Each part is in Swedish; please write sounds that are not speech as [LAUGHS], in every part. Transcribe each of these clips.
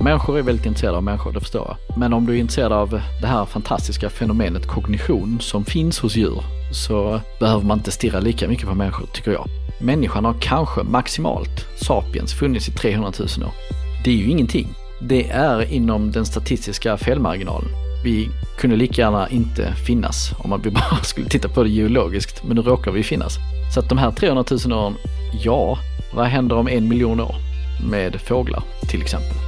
Människor är väldigt intresserade av människor, det förstår jag. Men om du är intresserad av det här fantastiska fenomenet kognition som finns hos djur så behöver man inte stirra lika mycket på människor, tycker jag. Människan har kanske maximalt, sapiens, funnits i 300 000 år. Det är ju ingenting. Det är inom den statistiska felmarginalen. Vi kunde lika gärna inte finnas om man [LAUGHS] bara skulle titta på det geologiskt, men nu råkar vi finnas. Så att de här 300 000 åren, ja, vad händer om en miljon år? Med fåglar till exempel.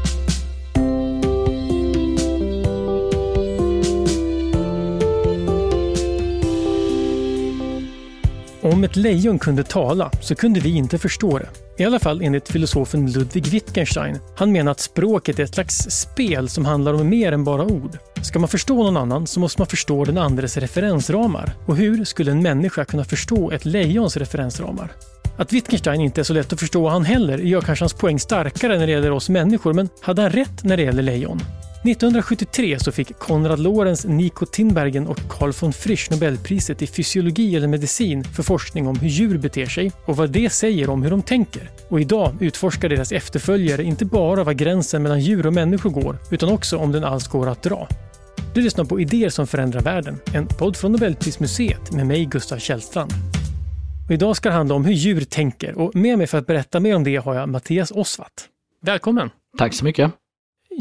Om ett lejon kunde tala så kunde vi inte förstå det. I alla fall enligt filosofen Ludwig Wittgenstein. Han menar att språket är ett slags spel som handlar om mer än bara ord. Ska man förstå någon annan så måste man förstå den andres referensramar. Och hur skulle en människa kunna förstå ett lejons referensramar? Att Wittgenstein inte är så lätt att förstå han heller gör kanske hans poäng starkare när det gäller oss människor, men hade han rätt när det gäller lejon? 1973 så fick Konrad Lorenz, Nico Tinbergen och Carl von Frisch Nobelpriset i fysiologi eller medicin för forskning om hur djur beter sig och vad det säger om hur de tänker. Och idag utforskar deras efterföljare inte bara var gränsen mellan djur och människor går, utan också om den alls går att dra. Du lyssnar på Idéer som förändrar världen, en podd från Nobelprismuseet med mig, Gustav Källstrand. Och idag ska det handla om hur djur tänker och med mig för att berätta mer om det har jag Mattias Osvat. Välkommen! Tack så mycket!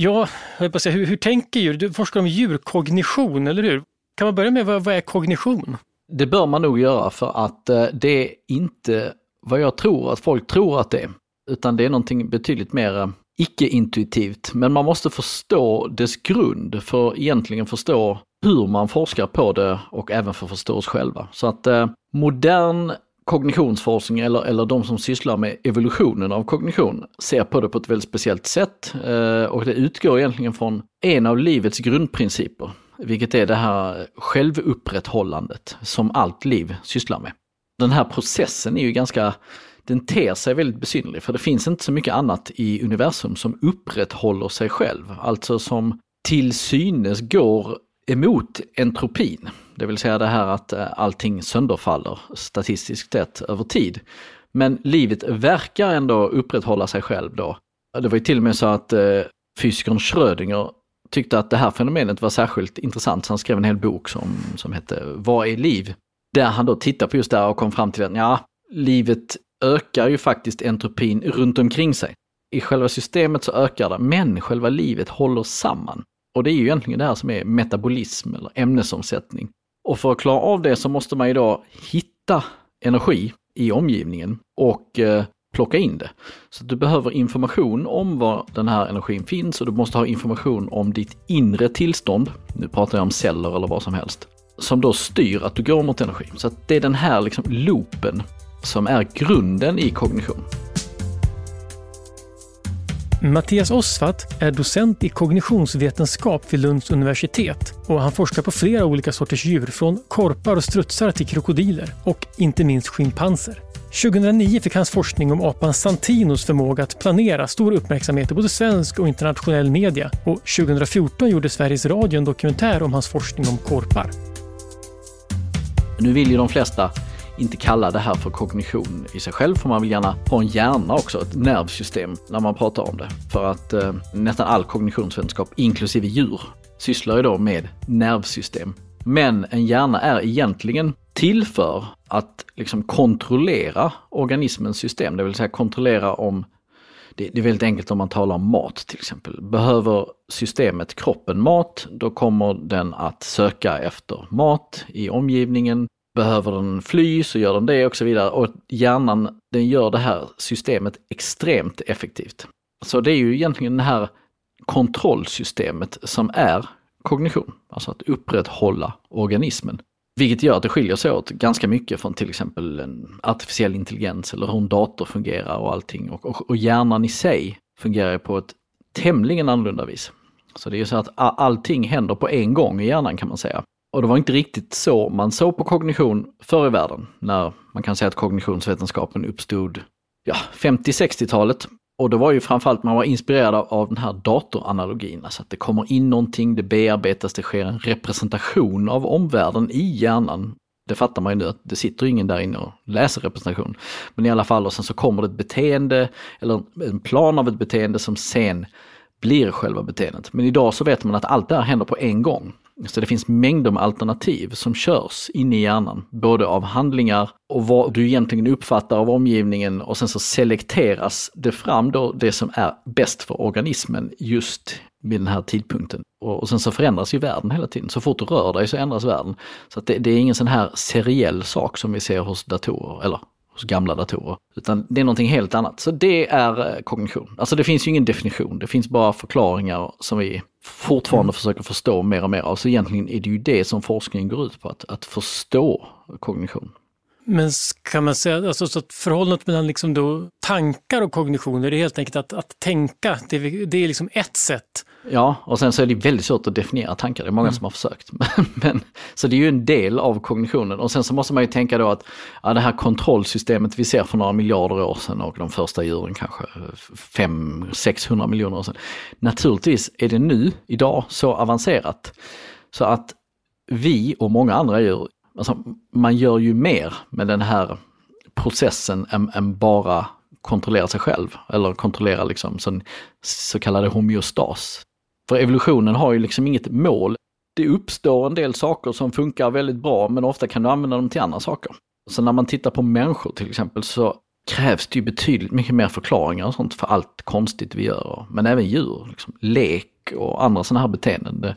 Ja, jag på säga, hur, hur tänker djur? Du forskar om djurkognition, eller hur? Kan man börja med vad, vad är kognition? Det bör man nog göra för att eh, det är inte vad jag tror att folk tror att det är, utan det är någonting betydligt mer eh, icke-intuitivt. Men man måste förstå dess grund för att egentligen förstå hur man forskar på det och även för att förstå oss själva. Så att eh, modern kognitionsforskning eller, eller de som sysslar med evolutionen av kognition ser på det på ett väldigt speciellt sätt. Eh, och det utgår egentligen från en av livets grundprinciper, vilket är det här självupprätthållandet som allt liv sysslar med. Den här processen är ju ganska, den ter sig väldigt besynnerlig för det finns inte så mycket annat i universum som upprätthåller sig själv, alltså som till synes går emot entropin. Det vill säga det här att eh, allting sönderfaller statistiskt sett över tid. Men livet verkar ändå upprätthålla sig själv då. Det var ju till och med så att eh, fysikern Schrödinger tyckte att det här fenomenet var särskilt intressant, så han skrev en hel bok som, som hette Vad är liv? Där han då tittade på just det här och kom fram till att ja, livet ökar ju faktiskt entropin runt omkring sig. I själva systemet så ökar det, men själva livet håller samman. Och det är ju egentligen det här som är metabolism eller ämnesomsättning. Och för att klara av det så måste man ju då hitta energi i omgivningen och eh, plocka in det. Så du behöver information om var den här energin finns och du måste ha information om ditt inre tillstånd. Nu pratar jag om celler eller vad som helst. Som då styr att du går mot energi. Så det är den här liksom loopen som är grunden i kognition. Mattias Osvat är docent i kognitionsvetenskap vid Lunds universitet och han forskar på flera olika sorters djur, från korpar och strutsar till krokodiler och inte minst schimpanser. 2009 fick hans forskning om apan Santinos förmåga att planera stor uppmärksamhet i både svensk och internationell media och 2014 gjorde Sveriges Radio en dokumentär om hans forskning om korpar. Nu vill ju de flesta inte kalla det här för kognition i sig själv, för man vill gärna ha en hjärna också, ett nervsystem, när man pratar om det. För att eh, nästan all kognitionsvetenskap, inklusive djur, sysslar ju då med nervsystem. Men en hjärna är egentligen till för att liksom kontrollera organismens system, det vill säga kontrollera om det, är väldigt enkelt om man talar om mat till exempel. Behöver systemet, kroppen, mat, då kommer den att söka efter mat i omgivningen. Behöver den fly så gör den det och så vidare. Och hjärnan den gör det här systemet extremt effektivt. Så det är ju egentligen det här kontrollsystemet som är kognition, alltså att upprätthålla organismen. Vilket gör att det skiljer sig åt ganska mycket från till exempel en artificiell intelligens eller hur en dator fungerar och allting. Och, och, och hjärnan i sig fungerar på ett tämligen annorlunda vis. Så det är ju så att allting händer på en gång i hjärnan kan man säga. Och det var inte riktigt så man såg på kognition förr i världen, när man kan säga att kognitionsvetenskapen uppstod ja, 50-60-talet. Och det var ju framförallt man var inspirerad av den här datoranalogin, alltså att det kommer in någonting, det bearbetas, det sker en representation av omvärlden i hjärnan. Det fattar man ju nu att det sitter ingen där inne och läser representation. Men i alla fall, och sen så kommer det ett beteende, eller en plan av ett beteende som sen blir själva beteendet. Men idag så vet man att allt det här händer på en gång. Så det finns mängder med alternativ som körs inne i hjärnan, både av handlingar och vad du egentligen uppfattar av omgivningen och sen så selekteras det fram då det som är bäst för organismen just vid den här tidpunkten. Och, sen så förändras ju världen hela tiden. Så fort du rör dig så ändras världen. Så det, det, är ingen sån här seriell sak som vi ser hos datorer, eller hos gamla datorer. Utan det är någonting helt annat. Så det är eh, kognition. Alltså det finns ju ingen definition, det finns bara förklaringar som vi fortfarande mm. försöker förstå mer och mer av. Så egentligen är det ju det som forskningen går ut på, att, att förstå kognition. Men kan man säga alltså, så att förhållandet mellan liksom då tankar och kognition, är det helt enkelt att, att tänka, det, det är liksom ett sätt Ja, och sen så är det väldigt svårt att definiera tankar, det är många mm. som har försökt. [LAUGHS] Men, så det är ju en del av kognitionen och sen så måste man ju tänka då att ja, det här kontrollsystemet vi ser för några miljarder år sedan och de första djuren kanske 500-600 miljoner år sedan. Naturligtvis är det nu, idag, så avancerat så att vi och många andra djur, alltså man gör ju mer med den här processen än, än bara kontrollera sig själv eller kontrollera liksom så, så kallade homeostas. För evolutionen har ju liksom inget mål. Det uppstår en del saker som funkar väldigt bra men ofta kan du använda dem till andra saker. Så när man tittar på människor till exempel så krävs det ju betydligt mycket mer förklaringar och sånt för allt konstigt vi gör. Men även djur, liksom, lek och andra sådana här beteenden. Det,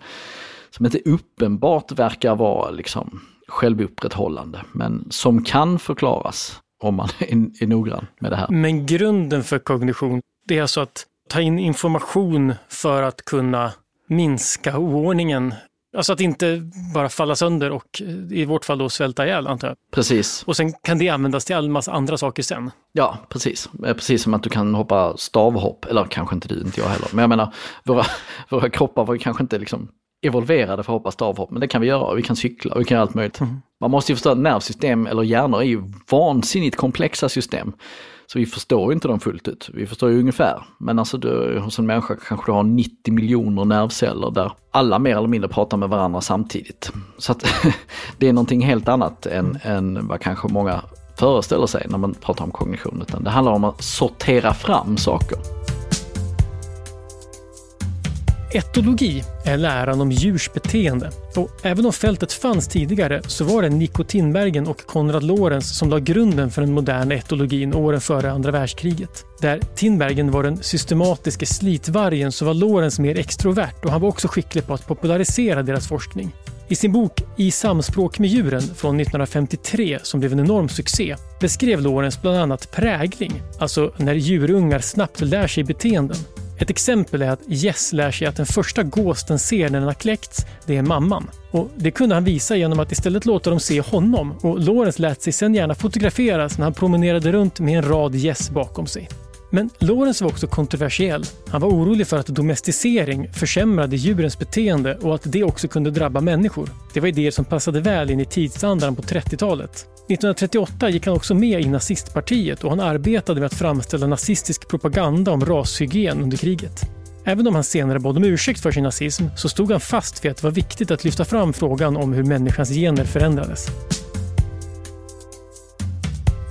som inte uppenbart verkar vara liksom självupprätthållande men som kan förklaras om man är, är noggrann med det här. Men grunden för kognition, det är alltså att ta in information för att kunna minska oordningen. Alltså att inte bara falla sönder och i vårt fall då svälta ihjäl antar jag. Precis. Och sen kan det användas till all massa andra saker sen. Ja, precis. Precis som att du kan hoppa stavhopp, eller kanske inte du, inte jag heller. Men jag menar, våra, [LAUGHS] våra kroppar var kanske inte liksom evolverade för att hoppa stavhopp, men det kan vi göra. Vi kan cykla vi kan göra allt möjligt. Mm. Man måste ju förstå att nervsystem eller hjärnor är ju vansinnigt komplexa system. Så vi förstår inte dem fullt ut. Vi förstår ju ungefär. Men alltså du, hos en människa kanske du har 90 miljoner nervceller där alla mer eller mindre pratar med varandra samtidigt. Så att [LAUGHS] det är någonting helt annat än, än vad kanske många föreställer sig när man pratar om kognition. Utan det handlar om att sortera fram saker. Etologi är läran om djurs beteende. Och även om fältet fanns tidigare så var det Nico Tinbergen och Konrad Lorenz som la grunden för den moderna etologin åren före andra världskriget. Där Tinbergen var den systematiska slitvargen så var Lorenz mer extrovert och han var också skicklig på att popularisera deras forskning. I sin bok I samspråk med djuren från 1953, som blev en enorm succé, beskrev Lorenz bland annat prägling, alltså när djurungar snabbt lär sig beteenden. Ett exempel är att Jess lär sig att den första gås den ser när den har kläckts, det är mamman. Och Det kunde han visa genom att istället låta dem se honom och Lawrence lät sig sen gärna fotograferas när han promenerade runt med en rad gäss bakom sig. Men Lorenz var också kontroversiell. Han var orolig för att domesticering försämrade djurens beteende och att det också kunde drabba människor. Det var idéer som passade väl in i tidsandan på 30-talet. 1938 gick han också med i nazistpartiet och han arbetade med att framställa nazistisk propaganda om rashygien under kriget. Även om han senare bad om ursäkt för sin nazism så stod han fast vid att det var viktigt att lyfta fram frågan om hur människans gener förändrades.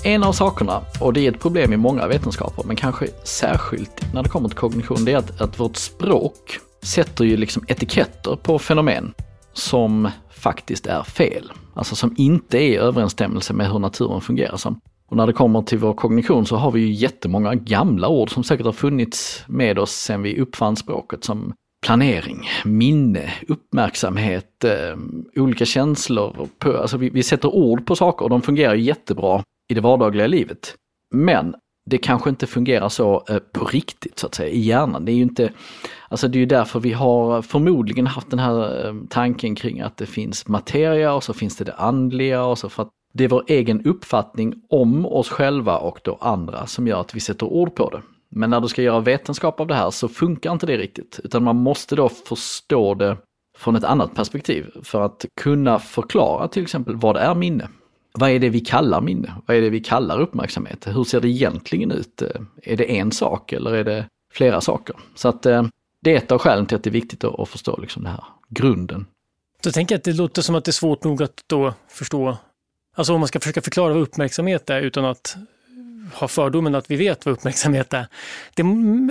En av sakerna, och det är ett problem i många vetenskaper, men kanske särskilt när det kommer till kognition, det är att, att vårt språk sätter ju liksom etiketter på fenomen som faktiskt är fel. Alltså som inte är i överensstämmelse med hur naturen fungerar som. Och när det kommer till vår kognition så har vi ju jättemånga gamla ord som säkert har funnits med oss sedan vi uppfann språket som planering, minne, uppmärksamhet, eh, olika känslor. På, alltså vi, vi sätter ord på saker och de fungerar jättebra i det vardagliga livet. Men det kanske inte fungerar så eh, på riktigt så att säga i hjärnan. Det är ju inte, alltså det är ju därför vi har förmodligen haft den här eh, tanken kring att det finns materia och så finns det det andliga och så för att det är vår egen uppfattning om oss själva och då andra som gör att vi sätter ord på det. Men när du ska göra vetenskap av det här så funkar inte det riktigt, utan man måste då förstå det från ett annat perspektiv för att kunna förklara till exempel vad är minne? Vad är det vi kallar minne? Vad är det vi kallar uppmärksamhet? Hur ser det egentligen ut? Är det en sak eller är det flera saker? Så att eh, det är ett av skälen till att det är viktigt att förstå liksom den här grunden. Så tänker jag att det låter som att det är svårt nog att då förstå, alltså om man ska försöka förklara vad uppmärksamhet är utan att har fördomen att vi vet vad uppmärksamhet är. Det,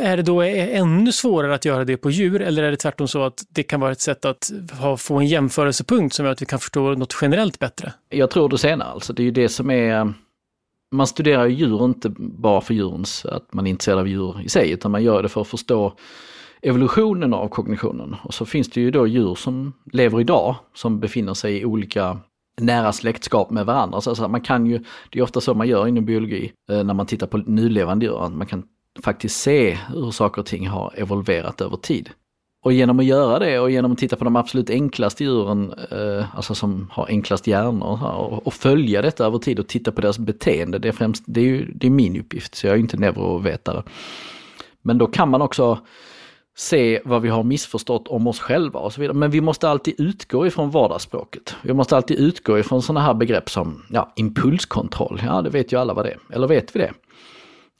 är det då ännu svårare att göra det på djur eller är det tvärtom så att det kan vara ett sätt att ha, få en jämförelsepunkt som gör att vi kan förstå något generellt bättre? Jag tror det senare, alltså det är ju det som är man studerar djur inte bara för djurens, att man är intresserad av djur i sig, utan man gör det för att förstå evolutionen av kognitionen. Och så finns det ju då djur som lever idag som befinner sig i olika nära släktskap med varandra. Så alltså man kan ju, det är ofta så man gör inom biologi eh, när man tittar på nulevande djur, att man kan faktiskt se hur saker och ting har evolverat över tid. Och genom att göra det och genom att titta på de absolut enklaste djuren, eh, alltså som har enklast hjärnor, och, och, följa detta över tid och titta på deras beteende, det är, främst, det är, ju, det är min uppgift, så jag är inte neurovetare. Men då kan man också se vad vi har missförstått om oss själva och så vidare. Men vi måste alltid utgå ifrån vardagsspråket. Vi måste alltid utgå ifrån sådana här begrepp som ja, impulskontroll. Ja, det vet ju alla vad det är. Eller vet vi det?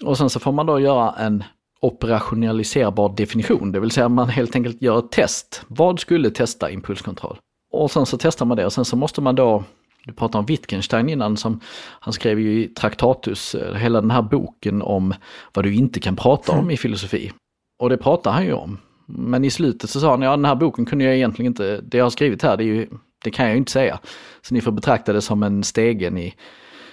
Och sen så får man då göra en operationaliserbar definition, det vill säga man helt enkelt gör ett test. Vad skulle testa impulskontroll? Och sen så testar man det och sen så måste man då du pratade om Wittgenstein innan, som han skrev ju i Traktatus, eh, hela den här boken om vad du inte kan prata om i filosofi. Och det pratar han ju om. Men i slutet så sa han, ja den här boken kunde jag egentligen inte, det jag har skrivit här, det, ju, det kan jag ju inte säga. Så ni får betrakta det som en stege ni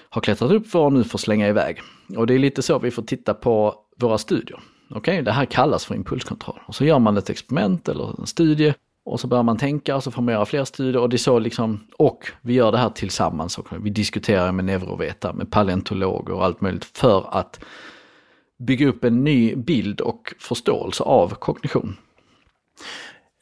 har klättrat upp för och nu får slänga iväg. Och det är lite så vi får titta på våra studier. Okej, okay, det här kallas för impulskontroll. Och så gör man ett experiment eller en studie och så börjar man tänka och så får man göra fler studier och det är så liksom, och vi gör det här tillsammans och vi diskuterar med neurovetare, med paleontologer och allt möjligt för att bygga upp en ny bild och förståelse av kognition.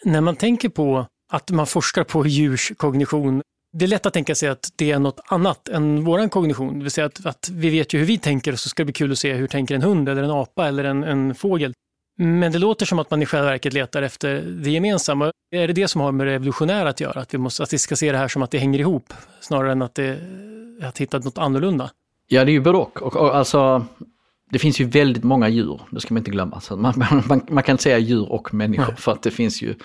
När man tänker på att man forskar på djurs kognition, det är lätt att tänka sig att det är något annat än vår kognition. Det vill säga att, att, vi vet ju hur vi tänker och så ska det bli kul att se hur tänker en hund eller en apa eller en, en fågel. Men det låter som att man i själva verket letar efter det gemensamma. Är det det som har med det evolutionära att göra? Att vi, måste, att vi ska se det här som att det hänger ihop snarare än att det att hitta något annorlunda? Ja, det är ju både och. och, och alltså, det finns ju väldigt många djur, det ska man inte glömma. Så man, man, man kan säga djur och människor för att det finns ju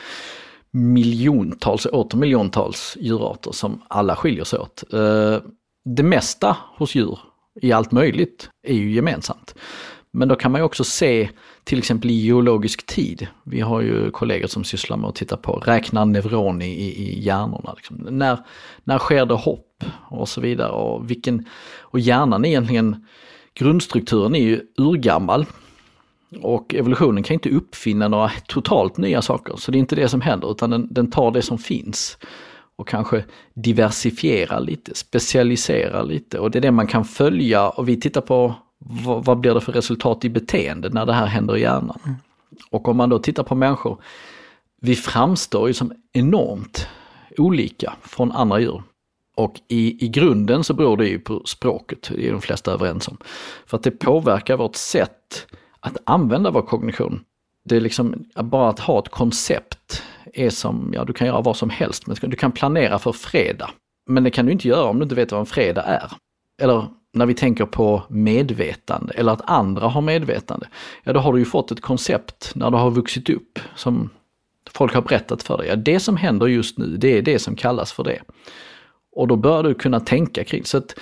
miljontals och åter miljontals djurarter som alla skiljer sig åt. Eh, det mesta hos djur i allt möjligt är ju gemensamt. Men då kan man ju också se till exempel i geologisk tid. Vi har ju kollegor som sysslar med att titta på, räkna neuron i, i hjärnorna. Liksom. När, när sker det hopp och så vidare. Och, vilken, och hjärnan är egentligen grundstrukturen är ju urgammal. Och evolutionen kan inte uppfinna några totalt nya saker, så det är inte det som händer, utan den, den tar det som finns och kanske diversifierar lite, specialiserar lite och det är det man kan följa och vi tittar på vad, vad blir det för resultat i beteende när det här händer i hjärnan. Mm. Och om man då tittar på människor, vi framstår ju som enormt olika från andra djur. Och i, i grunden så beror det ju på språket, det är de flesta överens om. För att det påverkar vårt sätt att använda vår kognition. Det är liksom, bara att ha ett koncept är som, ja du kan göra vad som helst, men du kan planera för fredag. Men det kan du inte göra om du inte vet vad en fredag är. Eller när vi tänker på medvetande eller att andra har medvetande. Ja, då har du ju fått ett koncept när du har vuxit upp som folk har berättat för dig. Ja, det som händer just nu, det är det som kallas för det. Och då bör du kunna tänka kring. Så att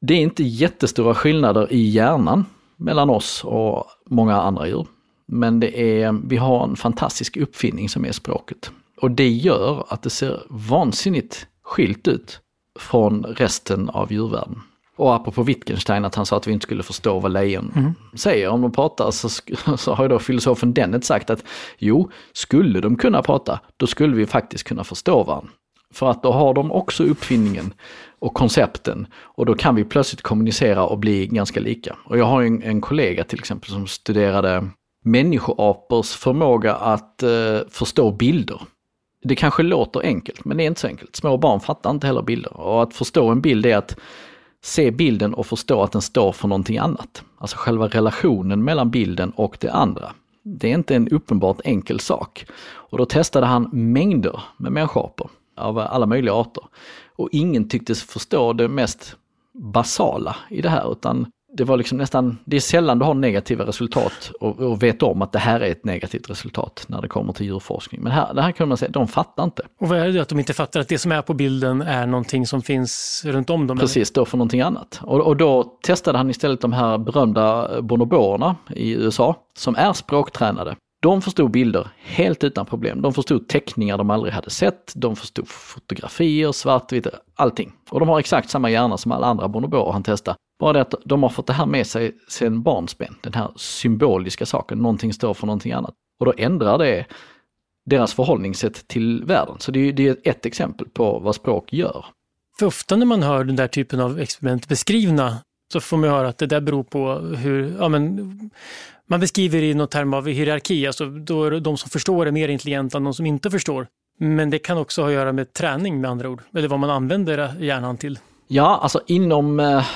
det är inte jättestora skillnader i hjärnan mellan oss och många andra djur. Men det är, vi har en fantastisk uppfinning som är språket. Och det gör att det ser vansinnigt skilt ut från resten av djurvärlden. Och apropå Wittgenstein, att han sa att vi inte skulle förstå vad lejon mm. säger om de pratar, så, [LAUGHS] så har ju då filosofen Dennett sagt att jo, skulle de kunna prata, då skulle vi faktiskt kunna förstå varandra. För att då har de också uppfinningen och koncepten och då kan vi plötsligt kommunicera och bli ganska lika. Och jag har en, en kollega till exempel som studerade människoapors förmåga att eh, förstå bilder. Det kanske låter enkelt, men det är inte så enkelt. Små barn fattar inte heller bilder. Och att förstå en bild är att se bilden och förstå att den står för någonting annat. Alltså själva relationen mellan bilden och det andra. Det är inte en uppenbart enkel sak. Och då testade han mängder med människoapor av alla möjliga arter. Och ingen tycktes förstå det mest basala i det här utan det var liksom nästan, det är sällan du har negativa resultat och, och vet om att det här är ett negativt resultat när det kommer till djurforskning. Men här, det här kan man säga, de fattar inte. Och vad är det att de inte fattar att det som är på bilden är någonting som finns runt om dem? Precis, då för någonting annat. Och, och då testade han istället de här berömda bonoborerna i USA som är språktränade. De förstod bilder helt utan problem. De förstod teckningar de aldrig hade sett, de förstod fotografier, svartvitt, allting. Och de har exakt samma hjärna som alla andra bonoboer han testade. Bara det att de har fått det här med sig sedan barnsben, den här symboliska saken, någonting står för någonting annat. Och då ändrar det deras förhållningssätt till världen. Så det är, det är ett exempel på vad språk gör. För ofta när man hör den där typen av experiment beskrivna så får man höra att det där beror på hur, ja men, man beskriver i någon term av hierarki, alltså då är de som förstår är mer intelligenta än de som inte förstår. Men det kan också ha att göra med träning med andra ord, eller vad man använder eh, hjärnan till. Ja, alltså inom eh,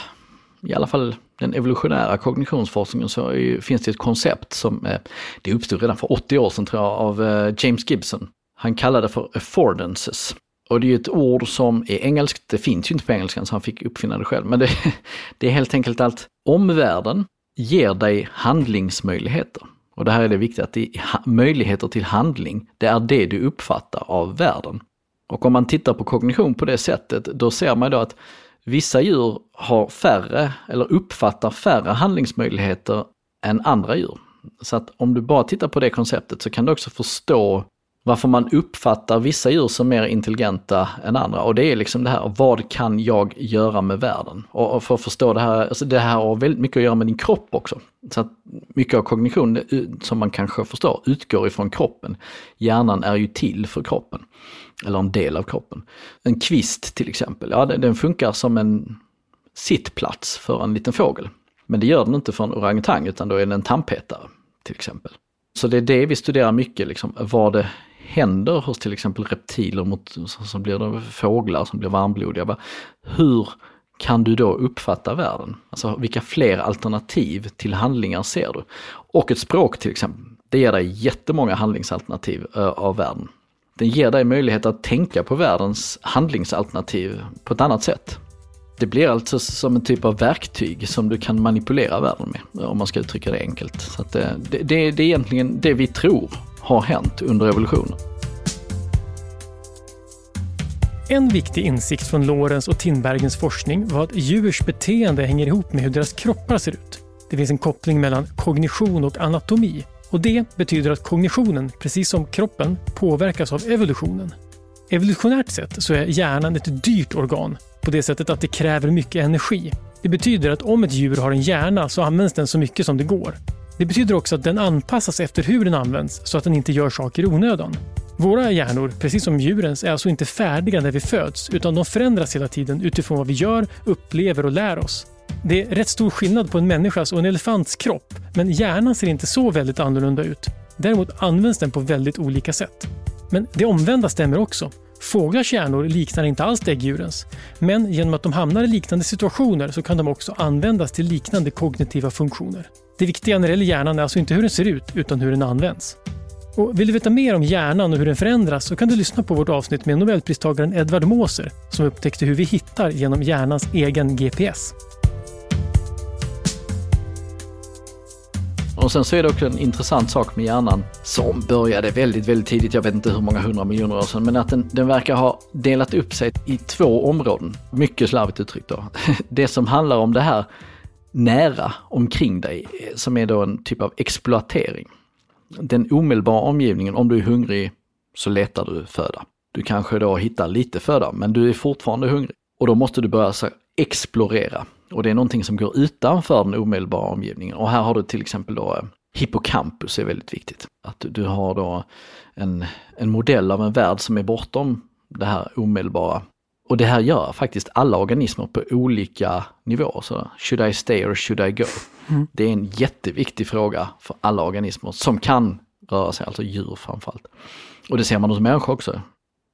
i alla fall den evolutionära kognitionsforskningen så finns det ett koncept som eh, det uppstod redan för 80 år sedan tror jag av James Gibson. Han kallade det för affordances. Och det är ett ord som är engelskt, det finns ju inte på engelskan så han fick uppfinna det själv. Men det, [LAUGHS] det är helt enkelt att omvärlden ger dig handlingsmöjligheter. Och det här är det viktiga, att det möjligheter till handling, det är det du uppfattar av världen. Och om man tittar på kognition på det sättet, då ser man då att vissa djur har färre, eller uppfattar färre handlingsmöjligheter än andra djur. Så att om du bara tittar på det konceptet så kan du också förstå varför man uppfattar vissa djur som mer intelligenta än andra. Och det är liksom det här, vad kan jag göra med världen? Och för att förstå det här, alltså det här har väldigt mycket att göra med din kropp också. Så att mycket av kognition, eh, som man kanske förstår, utgår ifrån kroppen. Hjärnan är ju till för kroppen, eller en del av kroppen. En kvist till exempel, ja den funkar som en sittplats för en liten fågel. Men det gör den inte för en orangutang, utan då är den en tandpetare till exempel. Så det är det vi studerar mycket, liksom, vad det händer hos till exempel reptiler mot, som blir det fåglar som blir varmblodiga. Hur kan du då uppfatta världen? Alltså vilka fler alternativ till handlingar ser du? Och ett språk till exempel, det ger dig jättemånga handlingsalternativ av världen. Den ger dig möjlighet att tänka på världens handlingsalternativ på ett annat sätt. Det blir alltså som en typ av verktyg som du kan manipulera världen med, om man ska uttrycka det enkelt. Så eh, det, det, det är egentligen det vi tror har hänt under evolutionen. En viktig insikt från Lorenz och Tinbergens forskning var att djurs beteende hänger ihop med hur deras kroppar ser ut. Det finns en koppling mellan kognition och anatomi och det betyder att kognitionen, precis som kroppen, påverkas av evolutionen. Evolutionärt sett så är hjärnan ett dyrt organ på det sättet att det kräver mycket energi. Det betyder att om ett djur har en hjärna så används den så mycket som det går. Det betyder också att den anpassas efter hur den används så att den inte gör saker i onödan. Våra hjärnor, precis som djurens, är alltså inte färdiga när vi föds utan de förändras hela tiden utifrån vad vi gör, upplever och lär oss. Det är rätt stor skillnad på en människas och en elefants kropp, men hjärnan ser inte så väldigt annorlunda ut. Däremot används den på väldigt olika sätt. Men det omvända stämmer också. Fåglars hjärnor liknar inte alls däggdjurens, men genom att de hamnar i liknande situationer så kan de också användas till liknande kognitiva funktioner. Det viktiga när det gäller hjärnan är alltså inte hur den ser ut, utan hur den används. Och vill du veta mer om hjärnan och hur den förändras så kan du lyssna på vårt avsnitt med nobelpristagaren Edvard Moser som upptäckte hur vi hittar genom hjärnans egen GPS. Och sen så är det också en intressant sak med hjärnan som började väldigt, väldigt tidigt, jag vet inte hur många hundra miljoner år sedan, men att den, den verkar ha delat upp sig i två områden. Mycket slarvigt uttryckt då. [LAUGHS] Det som handlar om det här nära omkring dig, eh, som är då en typ av exploatering. Den omedelbara omgivningen, om du är hungrig så letar du föda. Du kanske då hittar lite föda, men du är fortfarande hungrig. Och då måste du börja så, explorera. Och det är någonting som går utanför den omedelbara omgivningen. Och här har du till exempel då eh, hippocampus är väldigt viktigt. Att du har då en, en modell av en värld som är bortom det här omedelbara. Och det här gör faktiskt alla organismer på olika nivåer. Så should I stay or should I go? Mm. Det är en jätteviktig fråga för alla organismer som kan röra sig, alltså djur framförallt. Och det ser man hos människor också.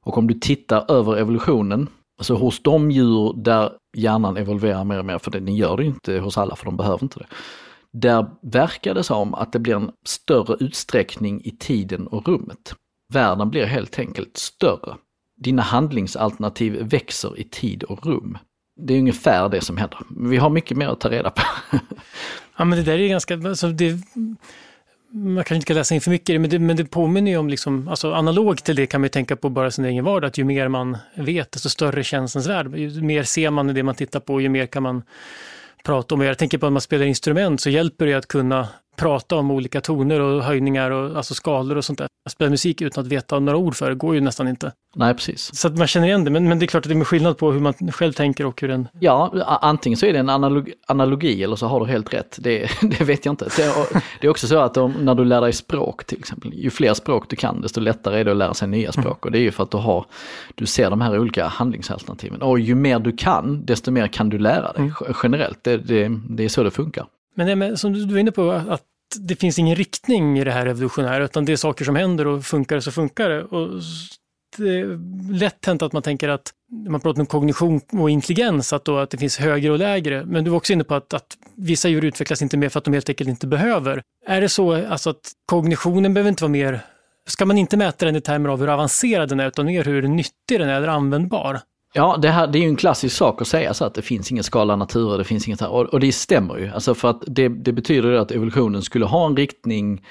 Och om du tittar över evolutionen Alltså hos de djur där hjärnan evolverar mer och mer, för den gör det inte hos alla för de behöver inte det. Där verkar det som att det blir en större utsträckning i tiden och rummet. Världen blir helt enkelt större. Dina handlingsalternativ växer i tid och rum. det är ungefär det som händer. Vi har mycket mer att ta reda på. ja men det där är ganska, alltså det, man kanske inte ska läsa in för mycket men det, men det påminner ju om, liksom, alltså analog till det kan man ju tänka på bara sin egen vardag, att ju mer man vet desto större känns ens värld. Ju mer ser man i det man tittar på, ju mer kan man prata om. Jag tänker på att man spelar instrument så hjälper det att kunna prata om olika toner och höjningar och alltså skalor och sånt där. Att spela musik utan att veta några ord för det går ju nästan inte. Nej, precis. Så att man känner igen det, men, men det är klart att det är skillnad på hur man själv tänker och hur den... Ja, antingen så är det en analog, analogi eller så har du helt rätt. Det, [LAUGHS] det vet jag inte. Det, det är också så att om, när du lär dig språk till exempel, ju fler språk du kan desto lättare är det att lära sig nya språk. Mm. Och det är ju för att du, har, du ser de här olika handlingsalternativen. Och ju mer du kan, desto mer kan du lära dig mm. generellt. Det, det, det är så det funkar. Men det, som du var inne på, att det finns ingen riktning i det här revolutionära, utan det är saker som händer och funkar så funkar det. Och det är lätt hänt att man tänker att, när man pratar om kognition och intelligens, att, då, att det finns högre och lägre. Men du var också inne på att, att vissa djur utvecklas inte mer för att de helt enkelt inte behöver. Är det så alltså att kognitionen behöver inte vara mer Ska man inte mäta den i termer av hur avancerad den är, utan mer hur nyttig den är eller användbar? Ja, det, här, det är ju en klassisk sak att säga så att det finns ingen skala natur, det finns inget här. Och, och det stämmer ju, alltså för att det, det betyder att evolutionen skulle ha en riktning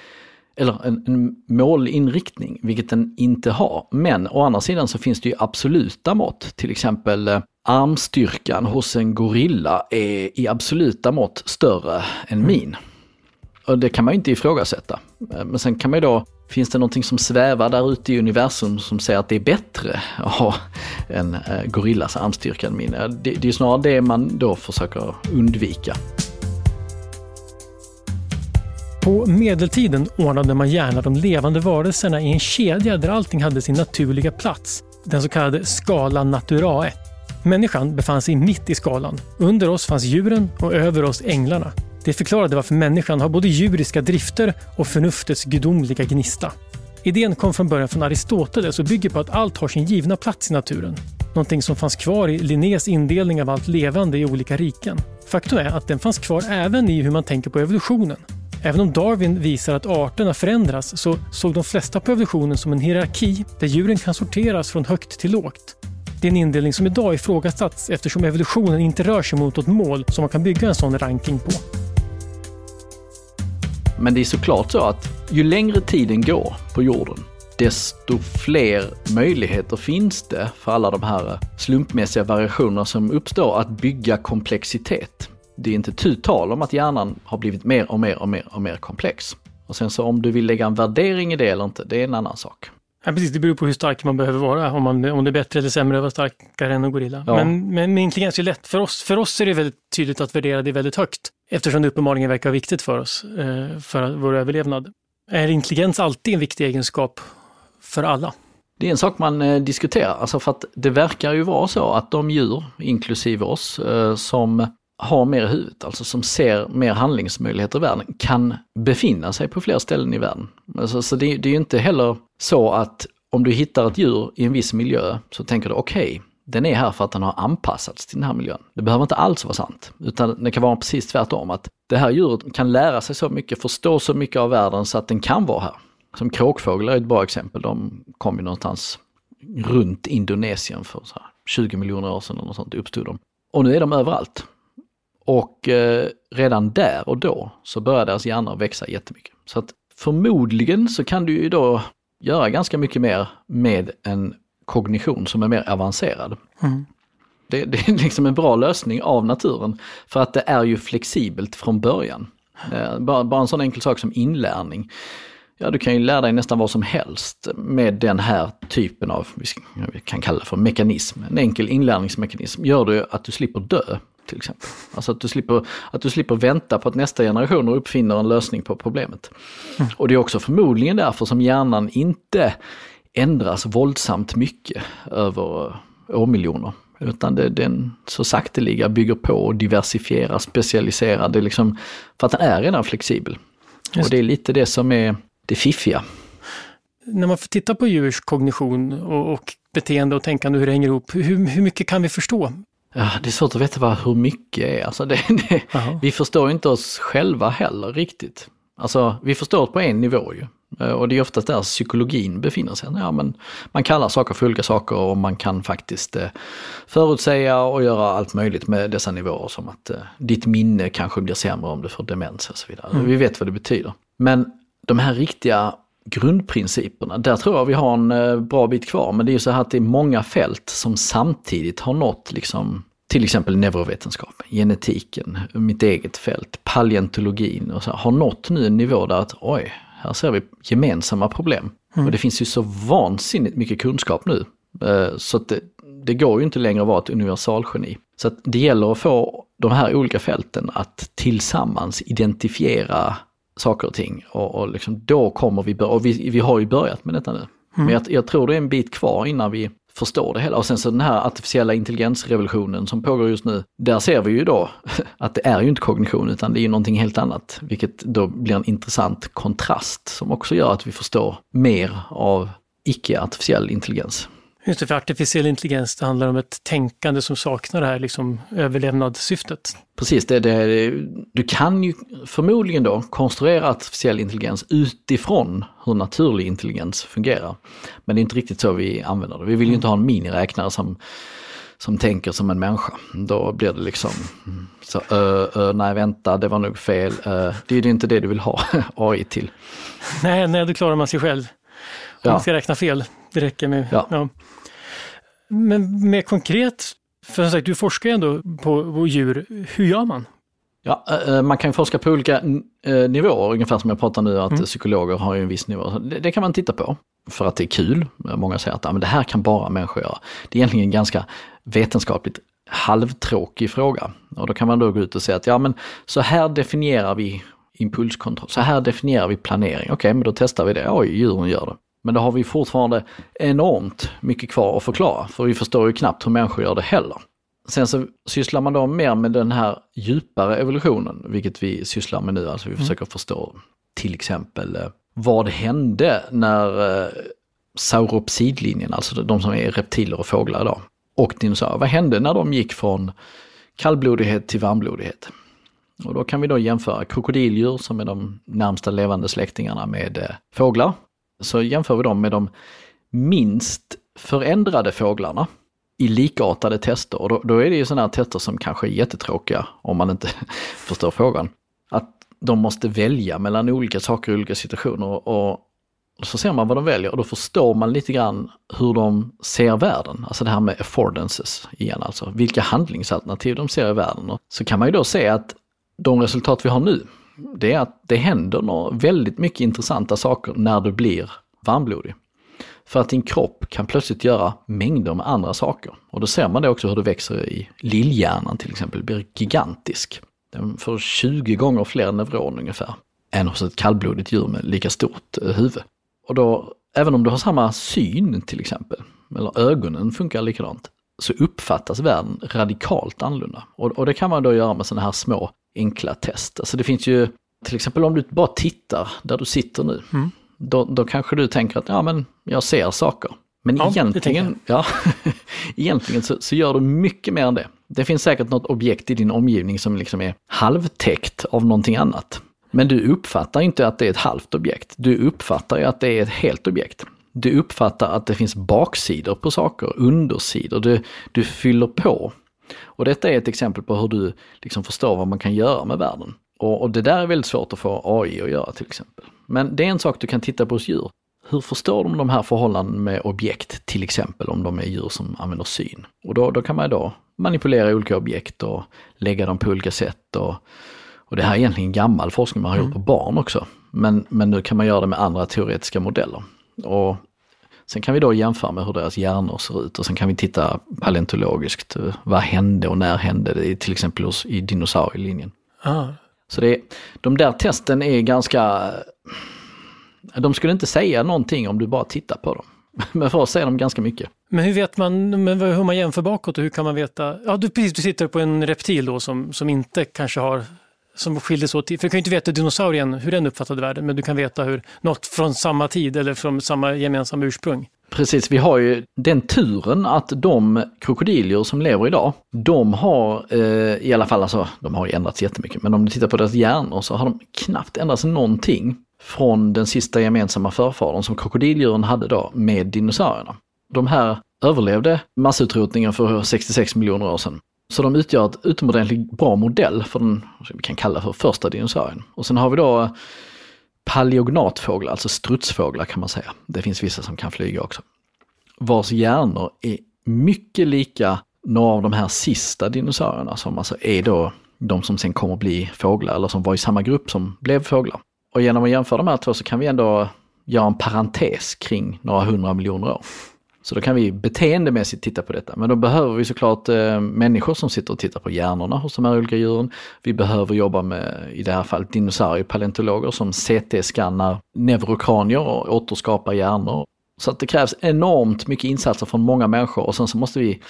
eller en, en målinriktning, vilket den inte har. Men å andra sidan så finns det ju absoluta mått, till exempel eh, armstyrkan hos en gorilla är i absoluta mått större än min. Och det kan man ju inte ifrågasätta. Eh, men sen kan man ju då Finns det någonting som svävar där ute i universum som säger att det är bättre att ha en eh, gorillas armstyrka än min? Det, det är snarare det man då försöker undvika. På medeltiden ordnade man gärna de levande varelserna i en kedja där allting hade sin naturliga plats, den så kallade skala naturae. Människan befann sig mitt i skalan. Under oss fanns djuren och över oss änglarna. Det förklarade varför människan har både djuriska drifter och förnuftets gudomliga gnista. Idén kom från början från Aristoteles och bygger på att allt har sin givna plats i naturen. Någonting som fanns kvar i Linnés indelning av allt levande i olika riken. Faktum är att den fanns kvar även i hur man tänker på evolutionen. Även om Darwin visar att arterna förändras så såg de flesta på evolutionen som en hierarki där djuren kan sorteras från högt till lågt. Det är en indelning som idag ifrågasatts eftersom evolutionen inte rör sig mot ett mål som man kan bygga en sån ranking på. Men det är såklart så att ju längre tiden går på jorden, desto fler möjligheter finns det för alla de här slumpmässiga variationerna som uppstår att bygga komplexitet. Det är inte tu tal om att hjärnan har blivit mer och mer och mer och mer komplex. Och sen så om du vill lägga en värdering i det eller inte, det är en annan sak. Ja, precis, det beror på hur stark man behöver vara, om, man, om det är bättre eller sämre att vara starkare än en gorilla. Ja. Men, men med intelligens är det lätt. För oss, för oss är det väldigt tydligt att värdera det väldigt högt, eftersom det uppenbarligen verkar viktigt för oss, eh, för vår överlevnad. Är intelligens alltid en viktig egenskap för alla? Det är en sak man eh, diskuterar, alltså för att det verkar ju vara så att de djur, inklusive oss, eh, som har mer i huvudet, alltså som ser mer handlingsmöjligheter i världen, kan befinna sig på fler ställen i världen. Alltså, så det, det är ju inte heller så att om du hittar ett djur i en viss miljö så tänker du okej, okay, den är här för att den har anpassats till den här miljön. Det behöver inte alls vara sant, utan det kan vara precis tvärtom. Att det här djuret kan lära sig så mycket, förstå så mycket av världen så att den kan vara här. Som kråkfåglar är ett bra exempel. De kom ju någonstans runt Indonesien för 20 miljoner år sedan eller något sånt, uppstod de. Och nu är de överallt. Och eh, redan där och då så börjar deras hjärnor växa jättemycket. Så att förmodligen så kan du ju då göra ganska mycket mer med en kognition som är mer avancerad. Mm. Det, det, är liksom en bra lösning av naturen för att det är ju flexibelt från början. Eh, bara, bara en sån enkel sak som inlärning. Ja, du kan ju lära dig nästan vad som helst med den här typen av, vi kan kalla det för mekanism, en enkel inlärningsmekanism. Gör du att du slipper dö till exempel. Alltså att du, slipper, att du slipper vänta på att nästa generation uppfinner en lösning på problemet. Mm. Och det är också förmodligen därför som hjärnan inte ändras våldsamt mycket över årmiljoner. Utan det, den så sakteliga bygger på och diversifierar, specialiserar. Det liksom, för att den är redan flexibel. Just. Och det är lite det som är det fiffiga. När man får titta på djurs kognition och, och beteende och tänkande, hur det hänger ihop, hur, hur mycket kan vi förstå? Ja, det är svårt att veta vad, hur mycket är. Alltså det, det vi förstår inte oss själva heller riktigt. Alltså vi förstår på en nivå ju. Eh, och det är oftast där psykologin befinner sig. Ja, men man kallar saker för olika saker och man kan faktiskt eh, förutsäga och göra allt möjligt med dessa nivåer som att eh, ditt minne kanske blir sämre om du får demens och så vidare. Mm. Vi vet vad det betyder. Men de här riktiga grundprinciperna, där tror jag vi har en bra bit kvar. Men det är ju så här att det är många fält som samtidigt har nått liksom till exempel neurovetenskap, genetiken, mitt eget fält, paleontologin och så har nått nu en nivå där att oj, här ser vi gemensamma problem. Mm. Och det finns ju så vansinnigt mycket kunskap nu. Eh, så att det, det går ju inte längre att vara ett universalgeni. Så att det gäller att få de här olika fälten att tillsammans identifiera saker och ting. Och, och liksom, då kommer vi och vi, vi har ju börjat med detta nu. Mm. Men jag, jag, tror det är en bit kvar innan vi förstår det hela. Och sen så den här artificiella intelligensrevolutionen som pågår just nu, där ser vi ju då [LAUGHS] att det är ju inte kognition utan det är ju någonting helt annat. Vilket då blir en intressant kontrast som också gör att vi förstår mer av icke-artificiell intelligens. Just det, för artificiell intelligens det handlar om ett tänkande som saknar det här liksom, överlevnadssyftet. Precis, det, det, du kan ju förmodligen då konstruera artificiell intelligens utifrån hur naturlig intelligens fungerar. Men det är inte riktigt så vi använder det. Vi vill ju inte ha en miniräknare som, som tänker som en människa. Då blir det liksom så, ö, ö, nej vänta, det var nog fel. Ö, det är ju inte det du vill ha [LAUGHS] AI till. Nej, nej, då klarar man sig själv. Om ja. man ska räkna fel, det räcker med... Ja. ja. Men mer konkret, för som sagt, du forskar ju ändå på, djur. Hur gör man? Ja, eh, man kan forska på olika eh, nivåer, ungefär som jag pratar nu att mm. psykologer har ju en viss nivå. Det, det, kan man titta på för att det är kul. Många säger att ja, men det här kan bara människor göra. Det är egentligen en ganska vetenskapligt halvtråkig fråga. Och då kan man då gå ut och säga att ja men så här definierar vi impulskontroll, så här definierar vi planering. Okej, okay, men då testar vi det. Oj, djuren gör det. Men då har vi fortfarande enormt mycket kvar att förklara, för vi förstår ju knappt hur människor gör det heller. Sen så sysslar man då mer med den här djupare evolutionen, vilket vi sysslar med nu. Alltså vi mm. försöker förstå till exempel eh, vad hände när eh, sauropsidlinjen, alltså de som är reptiler och fåglar idag, och dinosaurier, vad hände när de gick från kallblodighet till varmblodighet? Och då kan vi då jämföra krokodildjur som är de närmsta levande släktingarna med eh, fåglar så jämför vi dem med de minst förändrade fåglarna i likartade tester. Och då, då är det ju sådana här tester som kanske är jättetråkiga om man inte [LAUGHS] förstår frågan. Att de måste välja mellan olika saker i olika situationer och, så ser man vad de väljer och då förstår man lite grann hur de ser världen. Alltså det här med affordances igen alltså. Vilka handlingsalternativ de ser i världen. Och så kan man ju då se att de resultat vi har nu, det är att det händer något väldigt mycket intressanta saker när du blir varmblodig. För att din kropp kan plötsligt göra mängder med andra saker. Och då ser man det också hur det växer i lillhjärnan till exempel, blir gigantisk. Den får 20 gånger fler neuroner ungefär än hos ett kallblodigt djur med lika stort eh, huvud. Och då, även om du har samma syn till exempel, eller ögonen funkar likadant, så uppfattas världen radikalt annorlunda. Och, och det kan man då göra med sådana här små enkla test. Alltså det finns ju, till exempel om du bara tittar där du sitter nu, mm. då, då kanske du tänker att ja men jag ser saker. Men ja, egentligen, ja, [LAUGHS] egentligen så, så, gör du mycket mer än det. Det finns säkert något objekt i din omgivning som liksom är halvtäckt av någonting annat. Men du uppfattar inte att det är ett halvt objekt. Du uppfattar ju att det är ett helt objekt. Du uppfattar att det finns baksidor på saker, undersidor. Du, du fyller på. Och detta är ett exempel på hur du liksom förstår vad man kan göra med världen. Och, och, det där är väldigt svårt att få AI att göra till exempel. Men det är en sak du kan titta på hos djur. Hur förstår de de här förhållandena med objekt, till exempel om de är djur som använder syn? Och då, då kan man då manipulera olika objekt och lägga dem på olika sätt. Och, och det här är egentligen gammal forskning man har gjort mm. på barn också. Men, men nu kan man göra det med andra teoretiska modeller. Och Sen kan vi då jämföra med hur deras hjärnor ser ut och sen kan vi titta paleontologiskt. Vad hände och när hände det till exempel hos, i dinosaurielinjen. Ah. Så det, de där testen är ganska... De skulle inte säga någonting om du bara tittar på dem. [LAUGHS] Men för oss säger de ganska mycket. Men hur vet man, men hur man jämför bakåt och hur kan man veta? Ja, du, precis, du sitter på en reptil då som, som inte kanske har som skiljer sig åt. För du kan ju inte veta dinosaurien, hur den uppfattade världen, men du kan veta hur något från samma tid eller från samma gemensamma ursprung. Precis, vi har ju den turen att de krokodilier som lever idag, de har eh, i alla fall, alltså de har ju ändrats jättemycket, men om du tittar på deras hjärnor så har de knappt ändrats någonting från den sista gemensamma förfadern som krokodildjuren hade då med dinosaurierna. De här överlevde massutrotningen för 66 miljoner år sedan. Så de utgör ett utomordentligt bra modell för den, vi kan kalla för första dinosaurien. Och sen har vi då eh, paleognatfåglar, alltså strutsfåglar kan man säga. Det finns vissa som kan flyga också. Vars hjärnor är mycket lika några av de här sista dinosaurierna som alltså är då de som sen kommer att bli fåglar eller som var i samma grupp som blev fåglar. Och genom att jämföra de här två så kan vi ändå göra en parentes kring några hundra miljoner år. Så då kan vi beteendemässigt titta på detta. Men då behöver vi såklart eh, människor som sitter och tittar på hjärnorna hos de här olika djuren. Vi behöver jobba med, i det här fallet, dinosauriepaleontologer som CT-skannar neurokranier och återskapar hjärnor. Så att det krävs enormt mycket insatser från många människor och sen så måste vi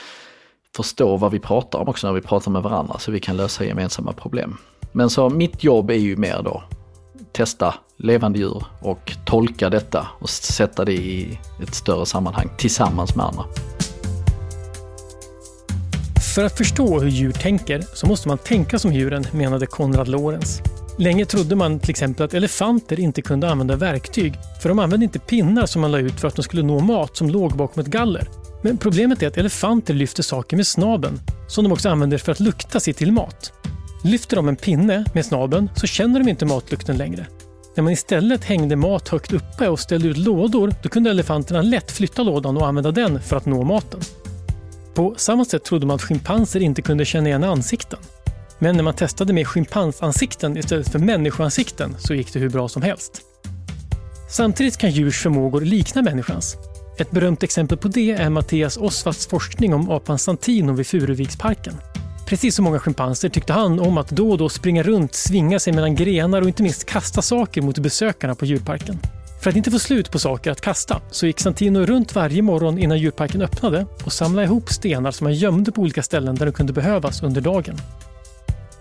förstå vad vi pratar om också när vi pratar med varandra så vi kan lösa gemensamma problem. Men så mitt jobb är ju mer då testa levande djur och tolka detta och sätta det i ett större sammanhang tillsammans med andra. För att förstå hur djur tänker så måste man tänka som djuren, menade Konrad Lorenz. Länge trodde man till exempel att elefanter inte kunde använda verktyg, för de använde inte pinnar som man la ut för att de skulle nå mat som låg bakom ett galler. Men problemet är att elefanter lyfter saker med snabeln, som de också använder för att lukta sig till mat. Lyfter de en pinne med snabeln så känner de inte matlukten längre. När man istället hängde mat högt uppe och ställde ut lådor, då kunde elefanterna lätt flytta lådan och använda den för att nå maten. På samma sätt trodde man att schimpanser inte kunde känna igen ansikten. Men när man testade med schimpansansikten istället för människoansikten så gick det hur bra som helst. Samtidigt kan djurs förmågor likna människans. Ett berömt exempel på det är Mattias Osvalds forskning om apan Santino vid Furuviksparken. Precis som många schimpanser tyckte han om att då och då springa runt, svinga sig mellan grenar och inte minst kasta saker mot besökarna på djurparken. För att inte få slut på saker att kasta så gick Santino runt varje morgon innan djurparken öppnade och samlade ihop stenar som han gömde på olika ställen där de kunde behövas under dagen.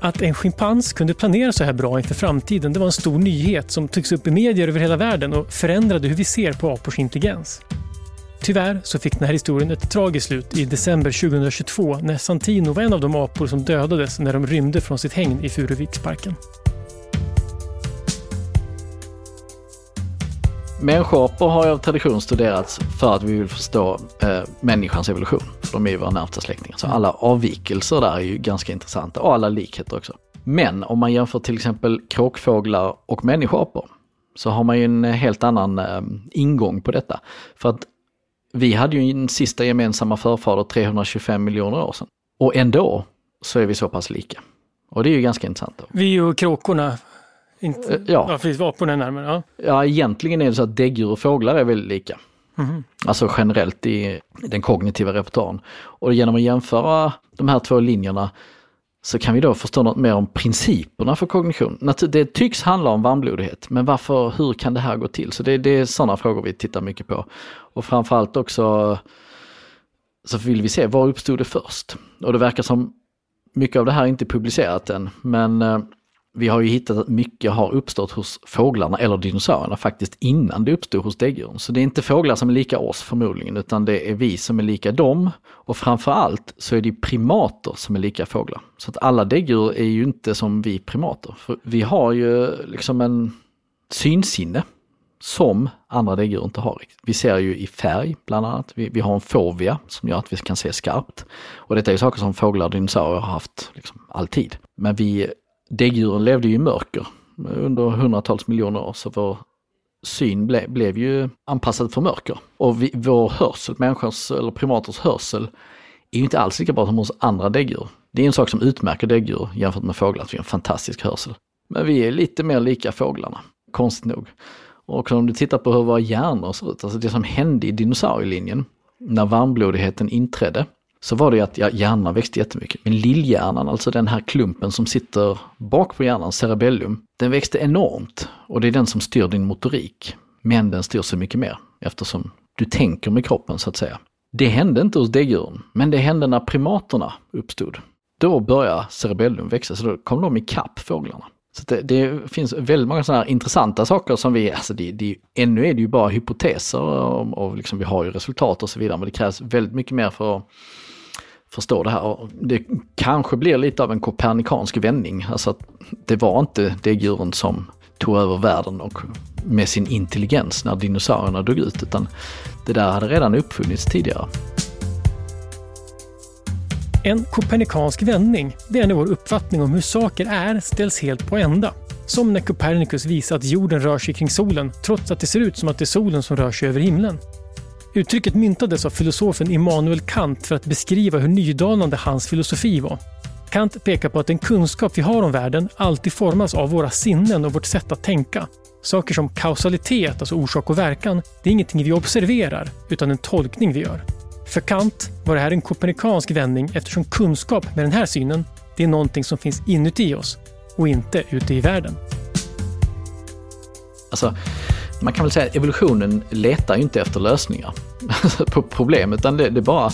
Att en schimpans kunde planera så här bra inför framtiden det var en stor nyhet som togs upp i medier över hela världen och förändrade hur vi ser på apors intelligens. Tyvärr så fick den här historien ett tragiskt slut i december 2022 när Santino var en av de apor som dödades när de rymde från sitt hägn i Furuviksparken. Människoapor har av tradition studerats för att vi vill förstå eh, människans evolution. För de är ju våra närmsta släktingar. Så alla avvikelser där är ju ganska intressanta och alla likheter också. Men om man jämför till exempel kråkfåglar och människoapor så har man ju en helt annan eh, ingång på detta. För att vi hade ju en sista gemensamma förfader 325 miljoner år sedan. Och ändå så är vi så pass lika. Och det är ju ganska intressant. Då. Vi och kråkorna, inte, ja. ja, precis, aporna är närmare. Ja. ja, egentligen är det så att däggdjur och fåglar är väldigt lika. Mm. Alltså generellt i den kognitiva repertoaren. Och genom att jämföra de här två linjerna så kan vi då förstå något mer om principerna för kognition. Det tycks handla om varmblodighet, men varför, hur kan det här gå till? Så det, det är sådana frågor vi tittar mycket på. Och framförallt också så vill vi se, var uppstod det först? Och det verkar som mycket av det här inte publicerat än, men eh, vi har ju hittat att mycket har uppstått hos fåglarna eller dinosaurierna faktiskt innan det uppstod hos däggdjuren. Så det är inte fåglar som är lika oss förmodligen, utan det är vi som är lika dem. Och framförallt så är det primater som är lika fåglar. Så att alla däggdjur är ju inte som vi primater. För vi har ju liksom en synsinne som andra däggdjur inte har. Vi ser ju i färg bland annat. Vi, vi, har en fovia som gör att vi kan se skarpt. Och detta är saker som fåglar och dinosaurier har haft liksom, alltid. Men vi däggdjuren levde ju i mörker under hundratals miljoner år så vår syn ble, blev ju anpassad för mörker. Och vi, vår hörsel, människors eller primaters hörsel, är ju inte alls lika bra som hos andra däggdjur. Det är en sak som utmärker däggdjur jämfört med fåglar, att vi har en fantastisk hörsel. Men vi är lite mer lika fåglarna, konstigt nog. Och om du tittar på hur våra hjärnor ser ut, alltså det som hände i dinosaurielinjen, när varmblodigheten inträdde, så var det att ja, hjärnan växte jättemycket. Men lillhjärnan, alltså den här klumpen som sitter bak på hjärnan, cerebellum, den växte enormt och det är den som styr din motorik. Men den styr så mycket mer eftersom du tänker med kroppen så att säga. Det hände inte hos däggdjuren, men det hände när primaterna uppstod. Då började cerebellum växa, så då kom de ikapp fåglarna. Så det, det, finns väldigt många sådana här intressanta saker som vi, alltså det, det, ännu är det ju bara hypoteser och, och liksom vi har ju resultat och så vidare, men det krävs väldigt mycket mer för att förstå det här. Det kanske blir lite av en kopernikansk vändning, alltså att det var inte däggdjuren som tog över världen och med sin intelligens när dinosaurierna dog ut, utan det där hade redan uppfunnits tidigare. En kopernikansk vändning, det är när vår uppfattning om hur saker är ställs helt på ända. Som när Copernicus visar att jorden rör sig kring solen trots att det ser ut som att det är solen som rör sig över himlen. Uttrycket myntades av filosofen Immanuel Kant för att beskriva hur nydanande hans filosofi var. Kant pekar på att den kunskap vi har om världen alltid formas av våra sinnen och vårt sätt att tänka. Saker som kausalitet, alltså orsak och verkan, det är ingenting vi observerar, utan en tolkning vi gör. För Kant var det här en kopernikansk vändning eftersom kunskap med den här synen, det är någonting som finns inuti oss och inte ute i världen. Alltså, man kan väl säga att evolutionen letar ju inte efter lösningar [LAUGHS] på problem, utan det, det bara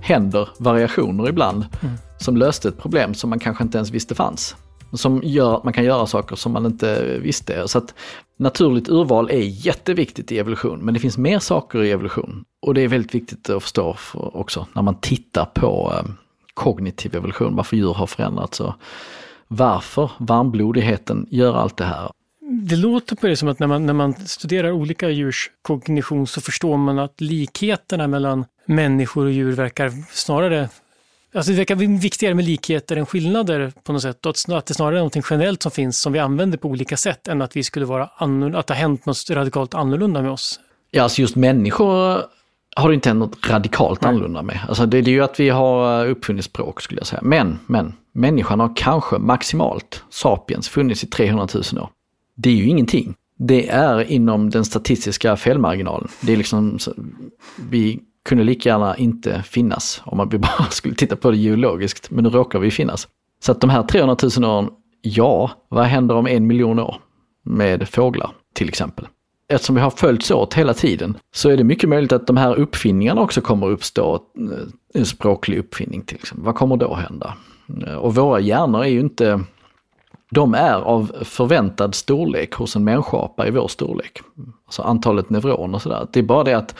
händer variationer ibland mm. som löste ett problem som man kanske inte ens visste fanns. Som gör att man kan göra saker som man inte visste. Så att naturligt urval är jätteviktigt i evolution, men det finns mer saker i evolution. Och det är väldigt viktigt att förstå också när man tittar på eh, kognitiv evolution, varför djur har förändrats och varför varmblodigheten gör allt det här. Det låter på det som att när man, när man studerar olika djurs kognition så förstår man att likheterna mellan människor och djur verkar snarare Alltså det verkar viktigare med likheter än skillnader på något sätt. Och att det snarare är något generellt som finns som vi använder på olika sätt än att vi skulle vara annorlunda, att det har hänt något radikalt annorlunda med oss. Ja, alltså just människor har det inte hänt något radikalt Nej. annorlunda med. Alltså det, är ju att vi har uppfunnit språk skulle jag säga. Men, men, människan har kanske maximalt, sapiens, funnits i 300 000 år. Det är ju ingenting. Det är inom den statistiska felmarginalen. Det är liksom, vi kunde lika gärna inte finnas om man [LAUGHS] bara skulle titta på det geologiskt, men nu råkar vi finnas. Så att de här 300 000 åren, ja, vad händer om en miljon år med fåglar till exempel? Eftersom vi har följts åt hela tiden så är det mycket möjligt att de här uppfinningarna också kommer uppstå, eh, en språklig uppfinning till exempel. Vad kommer då hända? Eh, och våra hjärnor är ju inte, de är av förväntad storlek hos en människoapa i vår storlek. Alltså antalet neuroner och sådär. Det är bara det att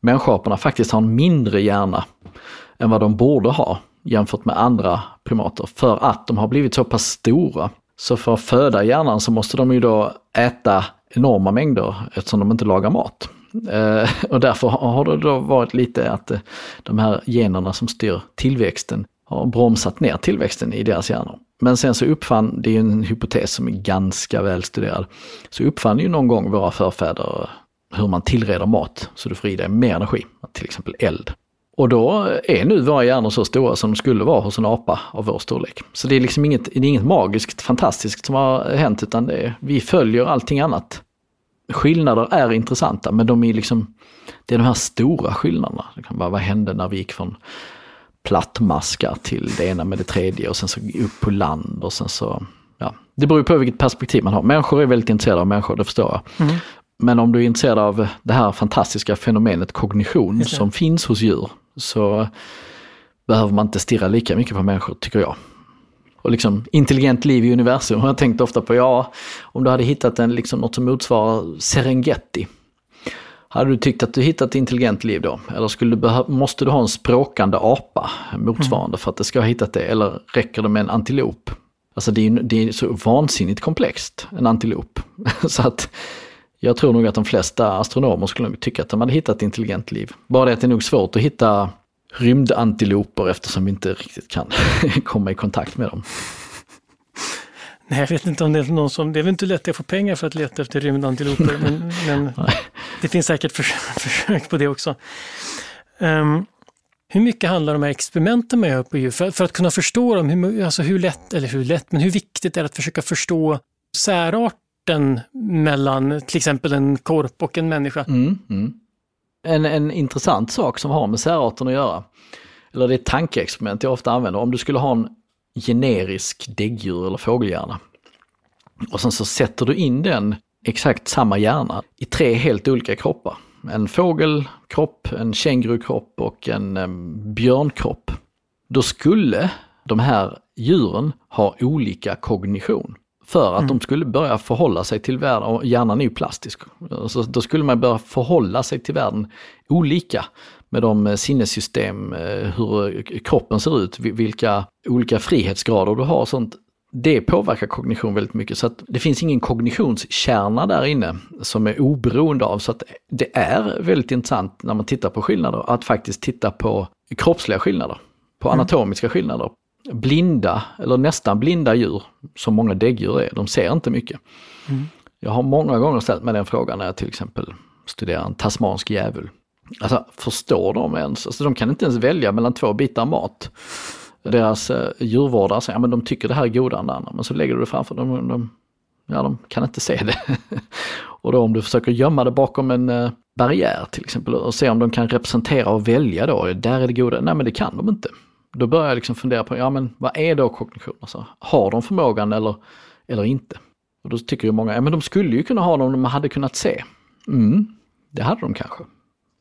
människoaporna faktiskt har en mindre hjärna än vad de borde ha jämfört med andra primater för att de har blivit så pass stora. Så för att föda hjärnan så måste de ju då äta enorma mängder eftersom de inte lagar mat. Eh, och därför har det då varit lite att eh, de här generna som styr tillväxten har bromsat ner tillväxten i deras hjärnor. Men sen så uppfann, det är ju en hypotes som är ganska välstuderad, så uppfann ju någon gång våra förfäder hur man tillreder mat så du får i dig mer energi, till exempel eld. Och då är nu våra hjärnor så stora som de skulle vara hos en apa av vår storlek. Så det är liksom inget, det är inget magiskt, fantastiskt som har hänt utan det är, vi följer allting annat. Skillnader är intressanta men de är liksom, det är de här stora skillnaderna. Det kan vara, vad hände när vi gick från plattmaskar till det ena med det tredje och sen så upp på land och sen så, ja. Det beror ju på vilket perspektiv man har. Människor är väldigt intresserade av människor, det förstår jag. Mm. Men om du är intresserad av det här fantastiska fenomenet kognition som finns hos djur så behöver man inte stirra lika mycket på människor tycker jag. Och liksom intelligent liv i universum har [LAUGHS] jag tänkt ofta på, ja, om du hade hittat en, liksom, något som motsvarar Serengeti. Hade du tyckt att du hittat intelligent liv då? Eller skulle du måste du ha en språkande apa motsvarande mm. för att det ska ha hittat det? Eller räcker det med en antilop? Alltså det är, det är så vansinnigt komplext, en antilop. [LAUGHS] så att jag tror nog att de flesta astronomer skulle tycka att de hade hittat intelligent liv. Bara det att det är nog svårt att hitta rymdantiloper eftersom vi inte riktigt kan [LAUGHS] komma i kontakt med dem. Nej, jag vet inte om det är någon som, det är väl inte lätt att få pengar för att leta efter rymdantiloper, men, [LAUGHS] men det finns säkert försök, [LAUGHS] försök på det också. Um, hur mycket handlar de här experimenten man gör på djur för, för, att kunna förstå dem? Hur, alltså hur lätt, eller hur lätt, men hur viktigt är det att försöka förstå särart kontakten mellan till exempel en korp och en människa. Mm, mm. En, en intressant sak som har med särarten att göra, eller det är ett tankeexperiment jag ofta använder, om du skulle ha en generisk däggdjur eller fågelhjärna och sen så sätter du in den exakt samma hjärna i tre helt olika kroppar. En fågelkropp, en kängurukropp och en um, björnkropp. Då skulle de här djuren ha olika kognition för att mm. de skulle börja förhålla sig till världen, och hjärnan är ju plastisk, så då skulle man börja förhålla sig till världen olika med de eh, sinnessystem, eh, hur kroppen ser ut, vilka olika frihetsgrader du har och sånt. det påverkar kognition väldigt mycket så att det finns ingen kognitionskärna där inne som är oberoende av så att det är väldigt intressant när man tittar på skillnader att faktiskt titta på kroppsliga skillnader, på mm. anatomiska skillnader. Blinda eller nästan blinda djur, som många däggdjur är, de ser inte mycket. Mm. Jag har många gånger ställt mig den frågan när jag till exempel studerar en tasmansk djävul. Alltså förstår de ens? Alltså, de kan inte ens välja mellan två bitar mat deras eh, djurvårdare säger, ja men de tycker det här är godare än det andra. Men så lägger du det framför dem, de, de, ja de kan inte se det. [LAUGHS] och då om du försöker gömma det bakom en eh, barriär till exempel och se om de kan representera och välja då, där är det goda, nej men det kan de inte. Då börjar jag liksom fundera på, ja men vad är då kognition? Alltså, har de förmågan eller, eller inte? Och då tycker ju många, ja men de skulle ju kunna ha dem om de hade kunnat se. Mm, det hade de kanske.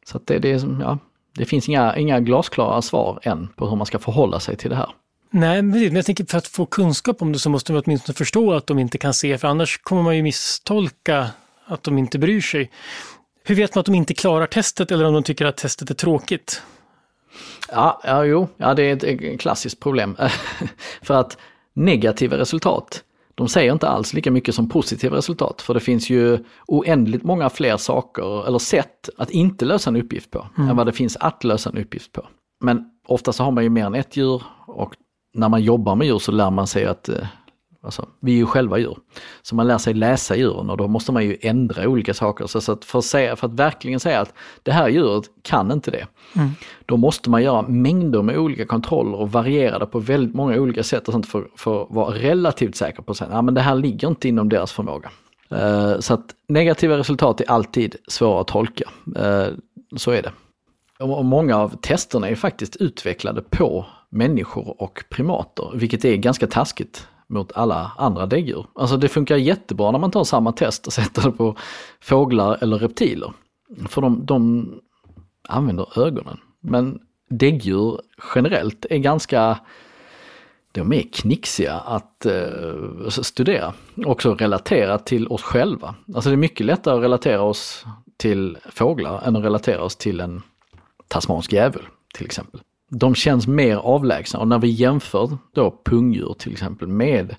Så att det, det är ja, det finns inga, inga glasklara svar än på hur man ska förhålla sig till det här. Nej, men jag tänker för att få kunskap om det så måste man åtminstone förstå att de inte kan se, för annars kommer man ju misstolka att de inte bryr sig. Hur vet man att de inte klarar testet eller om de tycker att testet är tråkigt? Ja, ja jo, ja, det är ett klassiskt problem. [LAUGHS] för att negativa resultat de säger inte alls lika mycket som positiva resultat, för det finns ju oändligt många fler saker eller sätt att inte lösa en uppgift på, mm. än vad det finns att lösa en uppgift på. Men ofta så har man ju mer än ett djur och när man jobbar med djur så lär man sig att eh, Alltså, vi är ju själva djur. Så man lär sig läsa djuren och då måste man ju ändra olika saker. Så att för, att säga, för att verkligen säga att det här djuret kan inte det, mm. då måste man göra mängder med olika kontroller och variera det på väldigt många olika sätt och sånt för, för att vara relativt säker på att säga, ja men det här ligger inte inom deras förmåga. Uh, så att negativa resultat är alltid svåra att tolka. Uh, så är det. Och många av testerna är faktiskt utvecklade på människor och primater, vilket är ganska taskigt mot alla andra däggdjur. Alltså det funkar jättebra när man tar samma test och sätter det på fåglar eller reptiler. För de, de använder ögonen. Men däggdjur generellt är ganska de är knixiga att eh, studera. Också relatera till oss själva. Alltså det är mycket lättare att relatera oss till fåglar än att relatera oss till en tasmansk djävul till exempel de känns mer avlägsna och när vi jämför då pungdjur till exempel med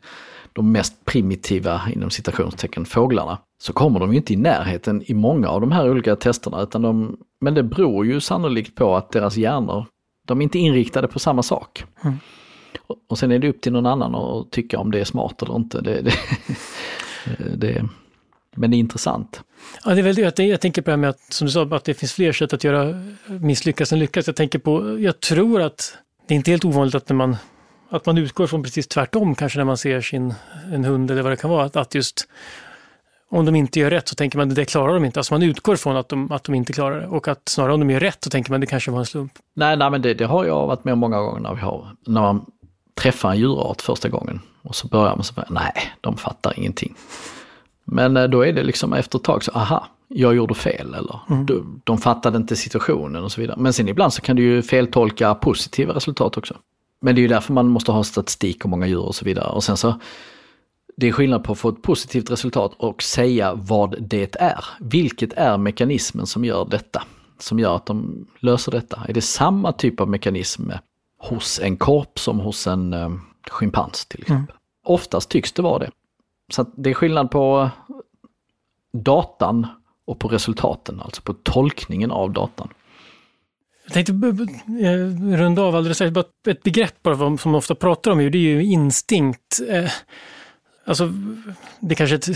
de mest primitiva inom citationstecken fåglarna så kommer de inte i närheten i många av de här olika testerna utan de, men det beror ju sannolikt på att deras hjärnor, de är inte inriktade på samma sak. Mm. Och, och sen är det upp till någon annan att tycka om det är smart eller inte. Det, det, [LAUGHS] det, men det är intressant. Ja, det är väl det. Jag tänker på det här med att, som du sa, att det finns fler sätt att göra misslyckas än lyckas. Jag tänker på, jag tror att det är inte helt ovanligt att när man, att man utgår från precis tvärtom kanske när man ser sin, en hund eller vad det kan vara. Att, att just om de inte gör rätt så tänker man att det klarar de inte. Alltså man utgår från att de, att de inte klarar det. Och att snarare om de gör rätt så tänker man att det kanske var en slump. Nej, nej men det, det har jag varit med om många gånger när, vi har, när man träffar en djurart första gången. Och så börjar man så nej, de fattar ingenting. Men eh, då är det liksom efter ett tag så, aha, jag gjorde fel eller mm. de, de fattade inte situationen och så vidare. Men sen ibland så kan du ju feltolka positiva resultat också. Men det är ju därför man måste ha statistik om många djur och så vidare. Och sen så, det är skillnad på att få ett positivt resultat och säga vad det är. Vilket är mekanismen som gör detta? Som gör att de löser detta? Är det samma typ av mekanism hos en korp som hos en eh, schimpans till exempel? Mm. Oftast tycks det vara det. Så det är skillnad på datan och på resultaten, alltså på tolkningen av datan. Jag tänkte eh, runda av alldeles strax, ett begrepp bara som man ofta pratar om, det är ju instinkt. Eh, alltså, det är kanske är ett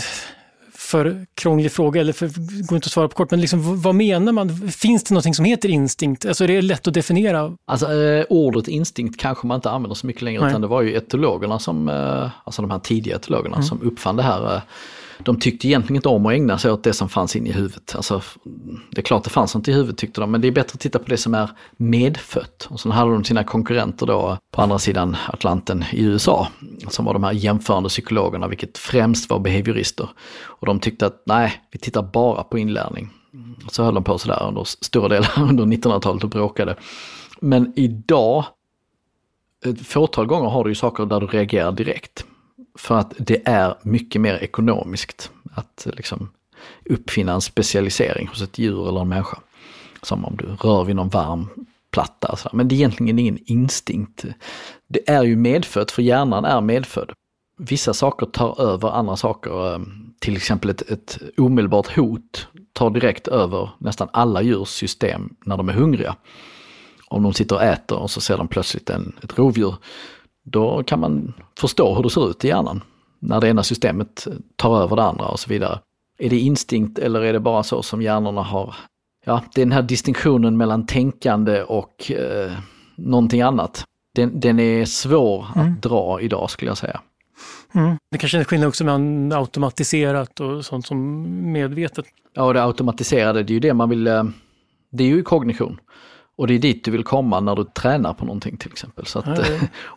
för krånglig fråga, eller för, går inte att svara på kort, men liksom, vad menar man? Finns det någonting som heter instinkt? Alltså är det lätt att definiera? Alltså eh, ordet instinkt kanske man inte använder så mycket längre, Nej. utan det var ju etologerna som, eh, alltså de här tidiga etologerna mm. som uppfann det här eh, de tyckte egentligen inte om att ägna sig åt det som fanns inne i huvudet. Alltså, det är klart det fanns något i huvudet tyckte de, men det är bättre att titta på det som är medfött. Och sen hade de sina konkurrenter då på andra sidan Atlanten i USA, som var de här jämförande psykologerna, vilket främst var behaviorister. Och de tyckte att nej, vi tittar bara på inlärning. Så höll de på sådär under stora delar [LAUGHS] under 1900-talet och bråkade. Men idag, ett fåtal gånger har du ju saker där du reagerar direkt. För att det är mycket mer ekonomiskt att eh, liksom uppfinna en specialisering hos ett djur eller en människa. Som om du rör vid någon varm platta. Så. Men det är egentligen ingen instinkt. Det är ju medfött, för hjärnan är medfödd. vissa saker tar över andra saker. Eh, till exempel ett, ett omedelbart hot tar direkt över nästan alla djurs system när de är hungriga. Om de sitter och äter och så ser de plötsligt en, ett rovdjur, då kan man förstå hur det ser ut i hjärnan. När det ena systemet tar över det andra och så vidare. Är det instinkt eller är det bara så som hjärnorna har? Ja, det är den här distinktionen mellan tänkande och eh, någonting annat. Den, den är svår mm. att dra idag skulle jag säga. Mm. Det kanske är en skillnad också mellan automatiserat och sånt som medvetet. Ja, och det automatiserade, det är ju det man vill, eh, det är ju kognition. Och det är dit du vill komma när du tränar på någonting till exempel. Så att, ja,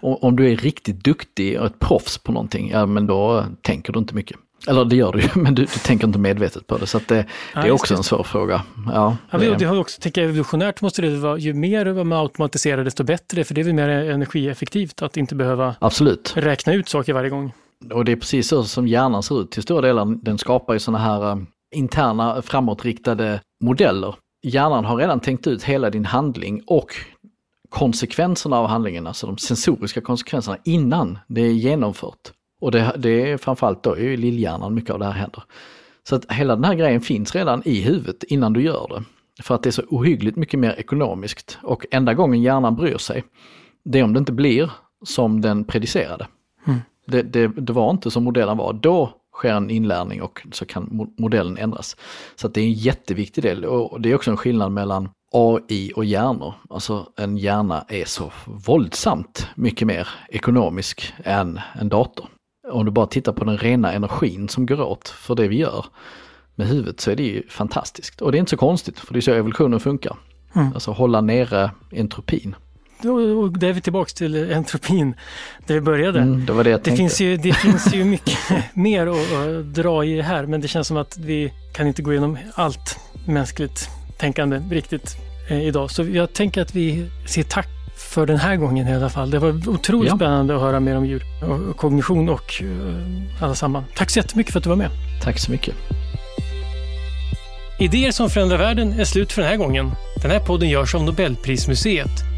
ja. [LAUGHS] om du är riktigt duktig och ett proffs på någonting, ja men då tänker du inte mycket. Eller det gör du ju, [LAUGHS] men du, du tänker inte medvetet på det. Så det, det är också en svår fråga. Ja, ja, det, det har också, tänker jag, evolutionärt måste det vara, ju mer man automatiserar desto bättre, för det är väl mer energieffektivt att inte behöva Absolut. räkna ut saker varje gång. Och det är precis så som hjärnan ser ut till stora delar. Den skapar ju sådana här uh, interna framåtriktade modeller. Hjärnan har redan tänkt ut hela din handling och konsekvenserna av handlingen, alltså de sensoriska konsekvenserna innan det är genomfört. Och det, det är framförallt då i lillhjärnan mycket av det här händer. Så att hela den här grejen finns redan i huvudet innan du gör det. För att det är så ohyggligt mycket mer ekonomiskt. Och enda gången hjärnan bryr sig, det är om det inte blir som den predicerade. Mm. Det, det, det, var inte som modellen var. Då sker en inlärning och så kan modellen ändras. Så det är en jätteviktig del och det är också en skillnad mellan AI och hjärnor. Alltså en hjärna är så våldsamt mycket mer ekonomisk än en dator om du bara tittar på den rena energin som går åt för det vi gör med huvudet så är det ju fantastiskt. Och det är inte så konstigt för det är så evolutionen funkar. Mm. Alltså hålla nere entropin. Och där är vi tillbaks till entropin, där vi började. Mm, det var det jag det Finns ju, det finns ju [LAUGHS] mycket mer att, att dra i här, men det känns som att vi kan inte gå igenom allt mänskligt tänkande riktigt eh, idag. Så jag tänker att vi säger tack för den här gången i alla fall. Det var otroligt ja. spännande att höra mer om djur och kognition och uh, alla samman. Tack så jättemycket för att du var med. Tack så mycket. Idéer som förändrar världen är slut för den här gången. Den här podden görs av Nobelprismuseet.